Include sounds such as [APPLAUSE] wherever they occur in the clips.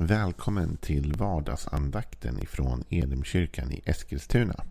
Välkommen till vardagsandakten ifrån Elimkyrkan i Eskilstuna.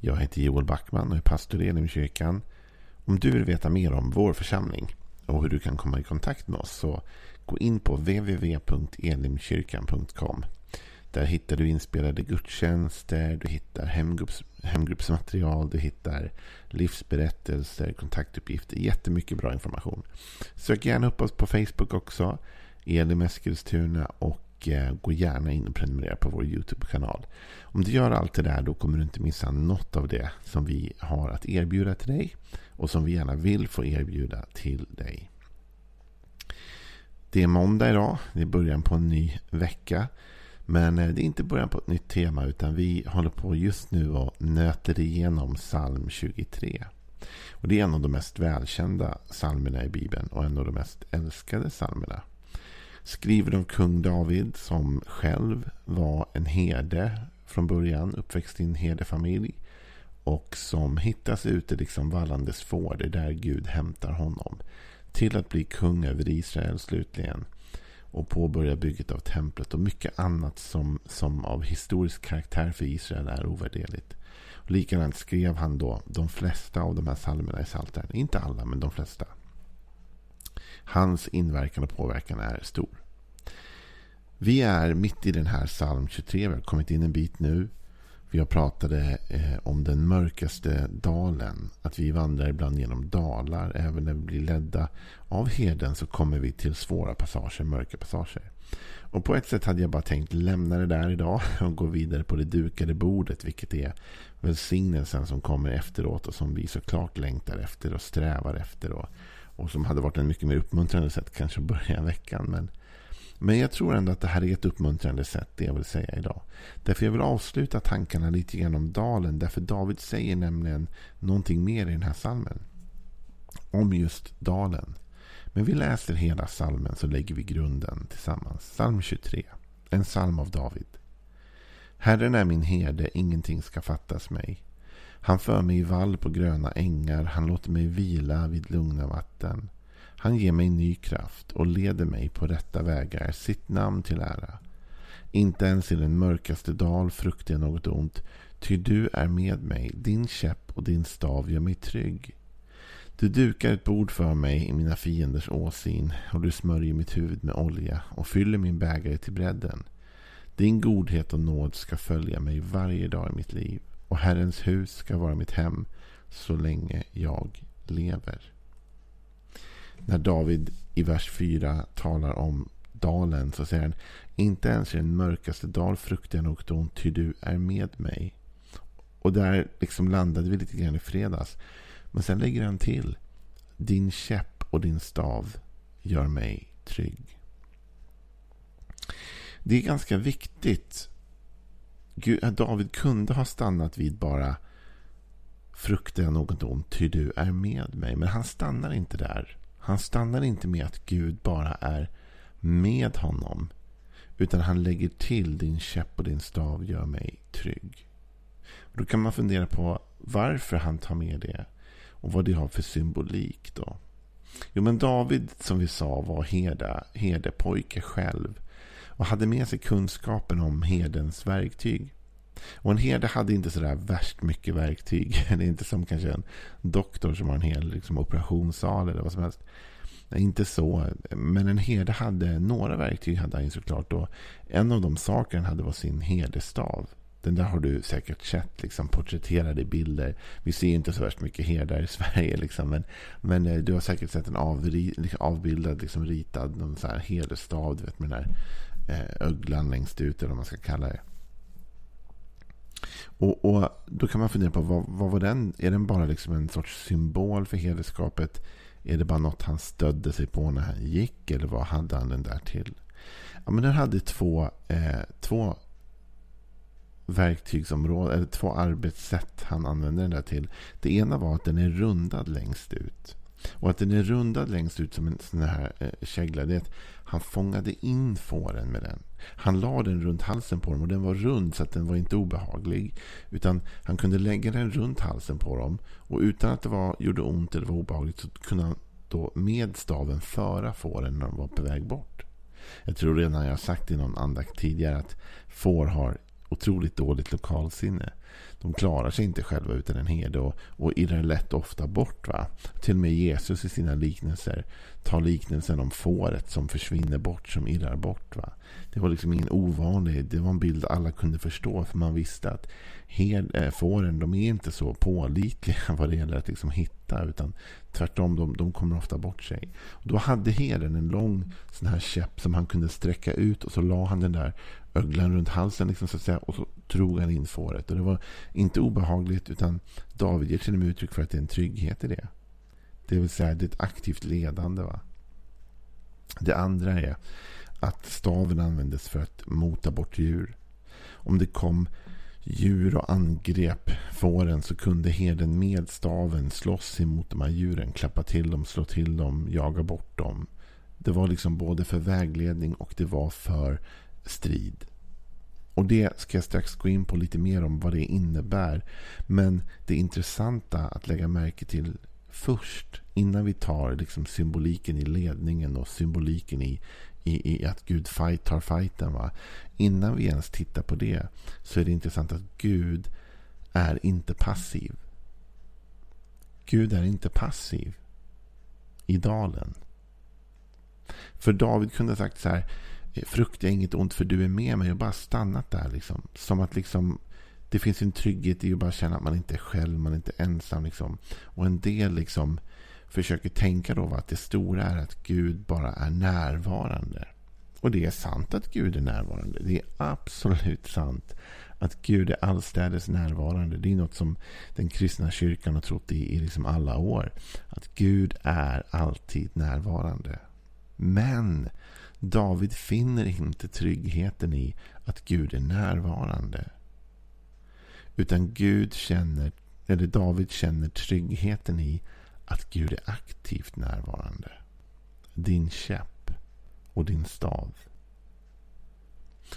Jag heter Joel Backman och är pastor i Elimkyrkan. Om du vill veta mer om vår församling och hur du kan komma i kontakt med oss så gå in på www.elimkyrkan.com. Där hittar du inspelade gudstjänster, du hittar hemgrupps, hemgruppsmaterial, du hittar livsberättelser, kontaktuppgifter, jättemycket bra information. Sök gärna upp oss på Facebook också, Elim Eskilstuna och eh, gå gärna in och prenumerera på vår YouTube-kanal. Om du gör allt det där då kommer du inte missa något av det som vi har att erbjuda till dig och som vi gärna vill få erbjuda till dig. Det är måndag idag, det är början på en ny vecka. Men eh, det är inte början på ett nytt tema utan vi håller på just nu och nöter igenom psalm 23. Och det är en av de mest välkända psalmerna i Bibeln och en av de mest älskade psalmerna. Skriven av kung David som själv var en herde från början, uppväxt i en herdefamilj. Och som hittas ute liksom vallandes får, det är där Gud hämtar honom. Till att bli kung över Israel slutligen och påbörja bygget av templet och mycket annat som, som av historisk karaktär för Israel är ovärderligt. Och likadant skrev han då de flesta av de här psalmerna i Psaltaren. Inte alla, men de flesta. Hans inverkan och påverkan är stor. Vi är mitt i den här psalm 23. Vi har kommit in en bit nu. Vi har pratade eh, om den mörkaste dalen. Att vi vandrar ibland genom dalar. Även när vi blir ledda av herden så kommer vi till svåra passager, mörka passager. Och på ett sätt hade jag bara tänkt lämna det där idag och gå vidare på det dukade bordet. Vilket är välsignelsen som kommer efteråt och som vi såklart längtar efter och strävar efter. Och, och som hade varit en mycket mer uppmuntrande sätt kanske att börja veckan. Men men jag tror ändå att det här är ett uppmuntrande sätt, det jag vill säga idag. Därför jag vill avsluta tankarna lite grann om dalen. Därför David säger nämligen någonting mer i den här salmen. Om just dalen. Men vi läser hela salmen så lägger vi grunden tillsammans. Psalm 23. En psalm av David. Herren är min herde, ingenting ska fattas mig. Han för mig i vall på gröna ängar, han låter mig vila vid lugna vatten. Han ger mig ny kraft och leder mig på rätta vägar, sitt namn till ära. Inte ens i den mörkaste dal fruktar jag något ont, ty du är med mig, din käpp och din stav gör mig trygg. Du dukar ett bord för mig i mina fienders åsyn och du smörjer mitt huvud med olja och fyller min bägare till bredden. Din godhet och nåd ska följa mig varje dag i mitt liv och Herrens hus ska vara mitt hem så länge jag lever när David i vers 4 talar om dalen så säger han Inte ens i den mörkaste dal fruktar jag något ont, ty du är med mig. Och där liksom landade vi lite grann i fredags. Men sen lägger han till Din käpp och din stav gör mig trygg. Det är ganska viktigt. David kunde ha stannat vid bara fruktar jag något ont, ty du är med mig. Men han stannar inte där. Han stannar inte med att Gud bara är med honom. Utan han lägger till din käpp och din stav gör mig trygg. Och då kan man fundera på varför han tar med det. Och vad det har för symbolik då. Jo men David som vi sa var herde, herdepojke själv. Och hade med sig kunskapen om herdens verktyg. Och en herde hade inte sådär värst mycket verktyg. [LAUGHS] Det är inte som kanske en doktor som har en hel liksom, operationssal eller vad som helst. Inte så. Men en herde hade några verktyg hade han såklart. Och en av de saker han hade var sin herdestav. Den där har du säkert sett liksom, i bilder. Vi ser inte så värst mycket herdar i [LAUGHS] Sverige. Liksom, men, men eh, du har säkert sett en avri, avbildad, liksom, ritad någon så här herdestav. Du vet, med den där eh, öglan längst ut. Eller vad man ska kalla det. Och, och, Då kan man fundera på vad, vad var den? Är den bara liksom en sorts symbol för hederskapet? Är det bara något han stödde sig på när han gick? Eller vad hade han den där till? Ja, men den hade två, eh, två verktygsområden, eller två arbetssätt han använde den där till. Det ena var att den är rundad längst ut. Och att den är rundad längst ut som en sån här eh, kägla. Det är att han fångade in fåren med den. Han la den runt halsen på dem och den var rund så att den var inte obehaglig. Utan han kunde lägga den runt halsen på dem. Och utan att det var, gjorde ont eller var obehagligt så kunde han då med staven föra fåren när de var på väg bort. Jag tror redan jag har sagt i någon andakt tidigare att får har otroligt dåligt lokalsinne. De klarar sig inte själva utan en herde och, och irrar lätt ofta bort. Va? Till och med Jesus i sina liknelser tar liknelsen om fåret som försvinner bort, som irrar bort. Va? Det var liksom ingen ovanlig, det var en bild alla kunde förstå för man visste att hed, äh, eh, fåren de är inte så pålitliga [LAUGHS] vad det gäller att liksom hitta utan tvärtom, de, de kommer ofta bort sig. Och då hade herden en lång sån här käpp som han kunde sträcka ut och så la han den där öglan runt halsen liksom, så att säga, och så drog han in fåret. Och det var inte obehagligt utan David ger till och med uttryck för att det är en trygghet i det. Det vill säga det är ett aktivt ledande. Va? Det andra är att staven användes för att mota bort djur. Om det kom djur och angrep fåren så kunde herden med staven slåss emot de här djuren. Klappa till dem, slå till dem, jaga bort dem. Det var liksom både för vägledning och det var för strid. Och det ska jag strax gå in på lite mer om vad det innebär. Men det intressanta att lägga märke till först innan vi tar liksom symboliken i ledningen och symboliken i, i, i att Gud fight, tar fighten. Va? Innan vi ens tittar på det så är det intressant att Gud är inte passiv. Gud är inte passiv i dalen. För David kunde ha sagt så här. Eh, fruktar inget ont för du är med mig. Och bara stannat där. Liksom. Som att liksom, det finns en trygghet i att bara känna att man inte är själv. Man är inte ensam. Liksom. Och en del liksom försöker tänka då att det stora är att Gud bara är närvarande. Och det är sant att Gud är närvarande. Det är absolut sant att Gud är allstädes närvarande. Det är något som den kristna kyrkan har trott i, i liksom alla år. Att Gud är alltid närvarande. Men David finner inte tryggheten i att Gud är närvarande. Utan Gud känner, eller David känner tryggheten i att Gud är aktivt närvarande. Din käpp och din stav.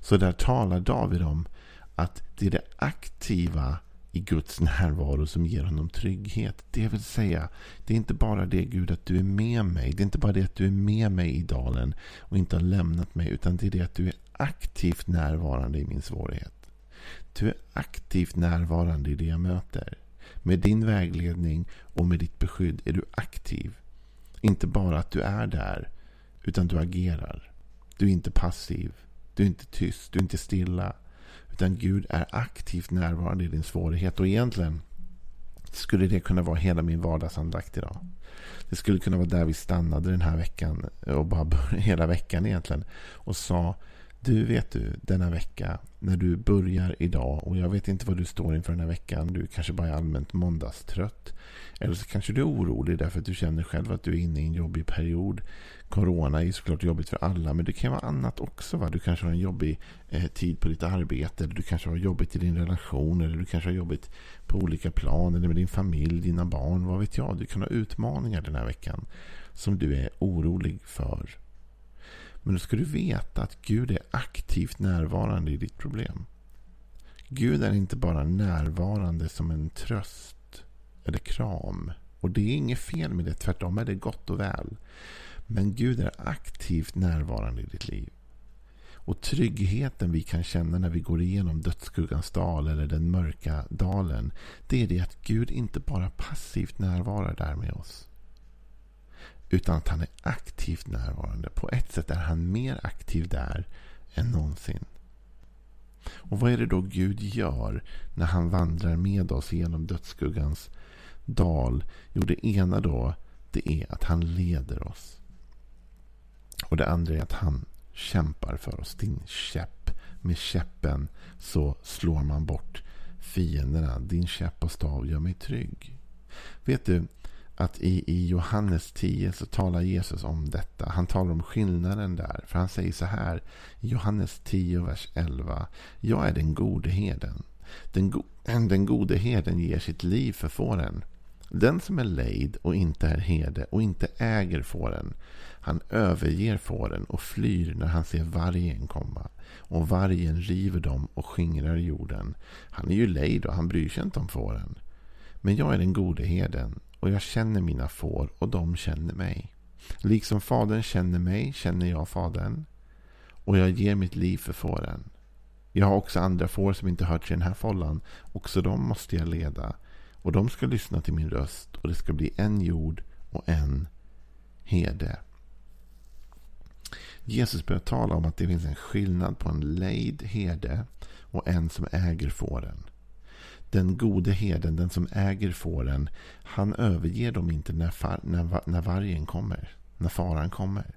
Så där talar David om att det är det aktiva i Guds närvaro som ger honom trygghet. Det vill säga, det är inte bara det Gud att du är med mig. Det är inte bara det att du är med mig i dalen och inte har lämnat mig. Utan det är det att du är aktivt närvarande i min svårighet. Du är aktivt närvarande i det jag möter. Med din vägledning och med ditt beskydd är du aktiv. Inte bara att du är där, utan du agerar. Du är inte passiv. Du är inte tyst. Du är inte stilla. Utan Gud är aktivt närvarande i din svårighet. Och egentligen skulle det kunna vara hela min vardagsandakt idag. Det skulle kunna vara där vi stannade den här veckan. Och bara hela veckan egentligen. Och sa du vet du, denna vecka när du börjar idag och jag vet inte vad du står inför den här veckan. Du kanske bara är allmänt måndagstrött. Eller så kanske du är orolig därför att du känner själv att du är inne i en jobbig period. Corona är såklart jobbigt för alla men det kan vara annat också. Va? Du kanske har en jobbig eh, tid på ditt arbete. Eller du kanske har jobbigt i din relation. Eller du kanske har jobbigt på olika plan. Eller med din familj, dina barn. Vad vet jag. Du kan ha utmaningar den här veckan. Som du är orolig för. Men då ska du veta att Gud är aktivt närvarande i ditt problem. Gud är inte bara närvarande som en tröst eller kram. Och det är inget fel med det, tvärtom är det gott och väl. Men Gud är aktivt närvarande i ditt liv. Och tryggheten vi kan känna när vi går igenom dödsskuggans dal eller den mörka dalen. Det är det att Gud inte bara passivt närvarar där med oss. Utan att han är aktivt närvarande. På ett sätt är han mer aktiv där än någonsin. Och vad är det då Gud gör när han vandrar med oss genom dödsskuggans dal? Jo, det ena då det är att han leder oss. Och det andra är att han kämpar för oss. Din käpp. Med käppen så slår man bort fienderna. Din käpp och stav gör mig trygg. Vet du, att i, i Johannes 10 så talar Jesus om detta. Han talar om skillnaden där. För han säger så här i Johannes 10, vers 11. Jag är den gode herden. Den, go den gode herden ger sitt liv för fåren. Den som är lejd och inte är herde och inte äger fåren. Han överger fåren och flyr när han ser vargen komma. Och vargen river dem och skingrar jorden. Han är ju lejd och han bryr sig inte om fåren. Men jag är den gode herden och jag känner mina får och de känner mig. Liksom fadern känner mig känner jag fadern. Och jag ger mitt liv för fåren. Jag har också andra får som inte hör till den här follan. Också de måste jag leda. Och de ska lyssna till min röst. Och det ska bli en jord och en herde. Jesus börjar tala om att det finns en skillnad på en lejd herde och en som äger fåren. Den gode herden, den som äger fåren, han överger dem inte när, far, när, när vargen kommer. När faran kommer.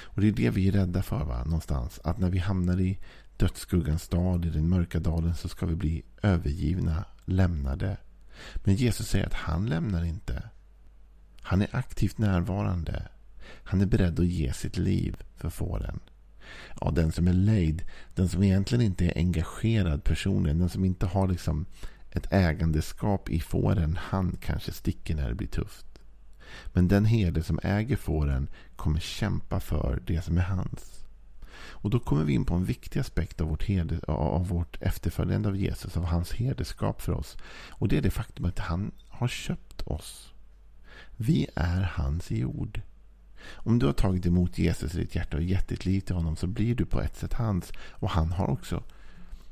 Och det är det vi är rädda för va? någonstans. Att när vi hamnar i dödsskuggans dal, i den mörka dalen, så ska vi bli övergivna, lämnade. Men Jesus säger att han lämnar inte. Han är aktivt närvarande. Han är beredd att ge sitt liv för fåren. Ja, den som är lejd, den som egentligen inte är engagerad personligen, den som inte har liksom ett ägandeskap i fåren, han kanske sticker när det blir tufft. Men den herde som äger fåren kommer kämpa för det som är hans. Och då kommer vi in på en viktig aspekt av vårt, herde, av vårt efterföljande av Jesus, av hans herdeskap för oss. Och det är det faktum att han har köpt oss. Vi är hans jord. Om du har tagit emot Jesus i ditt hjärta och gett ditt liv till honom så blir du på ett sätt hans. Och han har också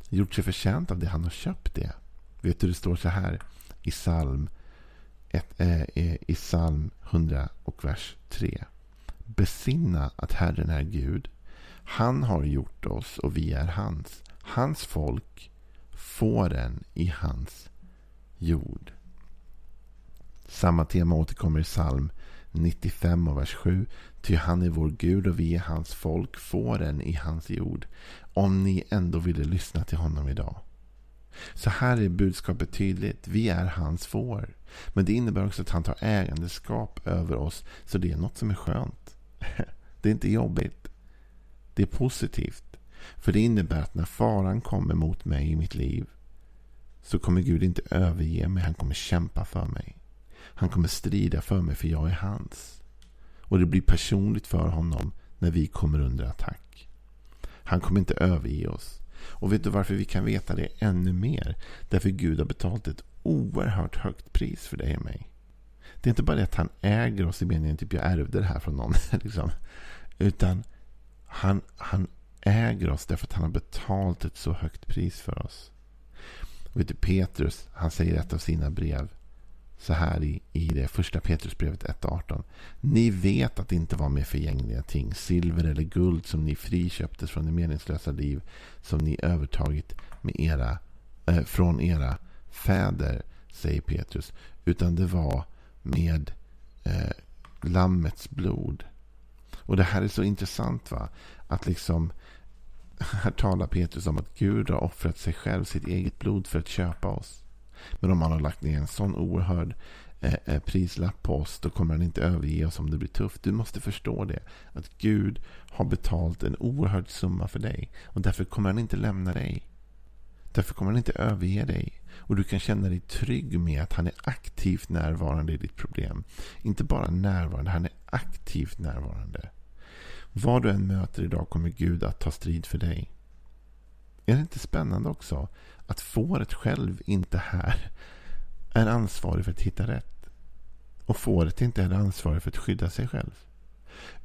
gjort sig förtjänt av det. Han har köpt det. Vet du, det står så här i psalm, ett, äh, i psalm 100 och vers 3. Besinna att Herren är Gud. Han har gjort oss och vi är hans. Hans folk, fåren i hans jord. Samma tema återkommer i psalm 95 och vers 7. Ty han är vår Gud och vi är hans folk, fåren i hans jord. Om ni ändå ville lyssna till honom idag. Så här är budskapet tydligt. Vi är hans får. Men det innebär också att han tar ägandeskap över oss. Så det är något som är skönt. [LAUGHS] Det är inte jobbigt. Det är positivt. För det innebär att när faran kommer mot mig i mitt liv så kommer Gud inte överge mig. Han kommer kämpa för mig. Han kommer strida för mig för jag är hans. Och det blir personligt för honom när vi kommer under attack. Han kommer inte överge oss. Och vet du varför vi kan veta det ännu mer? Därför Gud har betalat ett oerhört högt pris för dig och mig. Det är inte bara det att han äger oss i meningen typ jag ärvde det här från någon. [LAUGHS] liksom. Utan han, han äger oss därför att han har betalat ett så högt pris för oss. Och vet du, Petrus, han säger i ett av sina brev så här i, i det första Petrusbrevet 1.18. Ni vet att det inte var med förgängliga ting, silver eller guld som ni friköptes från det meningslösa liv som ni övertagit med era, äh, från era fäder, säger Petrus. Utan det var med eh, Lammets blod. Och det här är så intressant va. Att liksom [LAUGHS] här talar Petrus om att Gud har offrat sig själv, sitt eget blod för att köpa oss. Men om han har lagt ner en sån oerhörd eh, eh prislapp på oss, då kommer han inte överge oss om det blir tufft. Du måste förstå det. Att Gud har betalt en oerhörd summa för dig. Och därför kommer han inte lämna dig. Därför kommer han inte överge dig. Och du kan känna dig trygg med att han är aktivt närvarande i ditt problem. Inte bara närvarande, han är aktivt närvarande. Vad du än möter idag kommer Gud att ta strid för dig. Är det inte spännande också att fåret själv inte här är ansvarig för att hitta rätt. Och fåret inte är ansvarig för att skydda sig själv.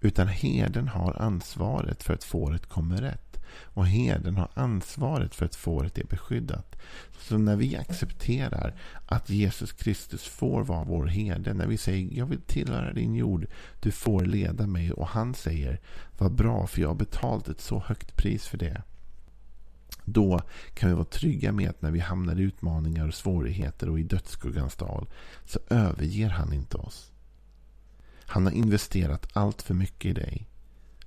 Utan herden har ansvaret för att fåret kommer rätt. Och herden har ansvaret för att fåret är beskyddat. Så när vi accepterar att Jesus Kristus får vara vår herde. När vi säger jag vill tillhöra din jord. Du får leda mig. Och han säger vad bra för jag har betalt ett så högt pris för det. Då kan vi vara trygga med att när vi hamnar i utmaningar och svårigheter och i dödsskuggans dal så överger han inte oss. Han har investerat allt för mycket i dig.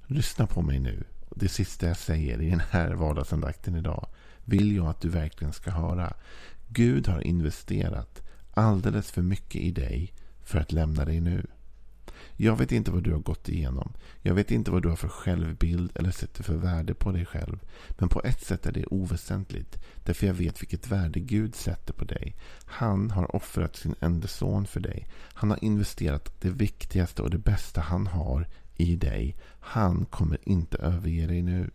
Lyssna på mig nu. Det sista jag säger i den här vardagsandakten idag vill jag att du verkligen ska höra. Gud har investerat alldeles för mycket i dig för att lämna dig nu. Jag vet inte vad du har gått igenom. Jag vet inte vad du har för självbild eller sätter för värde på dig själv. Men på ett sätt är det oväsentligt. Därför jag vet vilket värde Gud sätter på dig. Han har offrat sin enda son för dig. Han har investerat det viktigaste och det bästa han har i dig. Han kommer inte överge dig nu.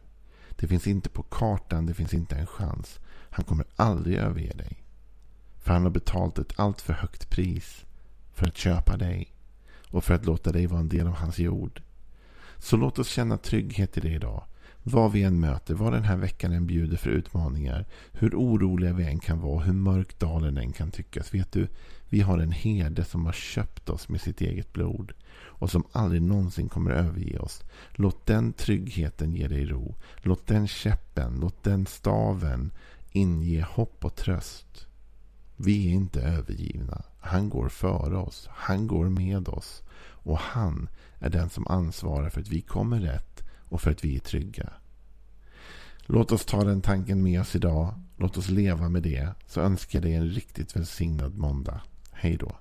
Det finns inte på kartan, det finns inte en chans. Han kommer aldrig överge dig. För han har betalt ett allt för högt pris för att köpa dig och för att låta dig vara en del av hans jord. Så låt oss känna trygghet i det idag. Vad vi än möter, vad den här veckan än bjuder för utmaningar, hur oroliga vi än kan vara, hur mörk dalen än kan tyckas. Vet du, vi har en herde som har köpt oss med sitt eget blod och som aldrig någonsin kommer överge oss. Låt den tryggheten ge dig ro. Låt den käppen, låt den staven inge hopp och tröst. Vi är inte övergivna. Han går före oss. Han går med oss. Och han är den som ansvarar för att vi kommer rätt och för att vi är trygga. Låt oss ta den tanken med oss idag. Låt oss leva med det. Så önskar jag dig en riktigt välsignad måndag. Hej då.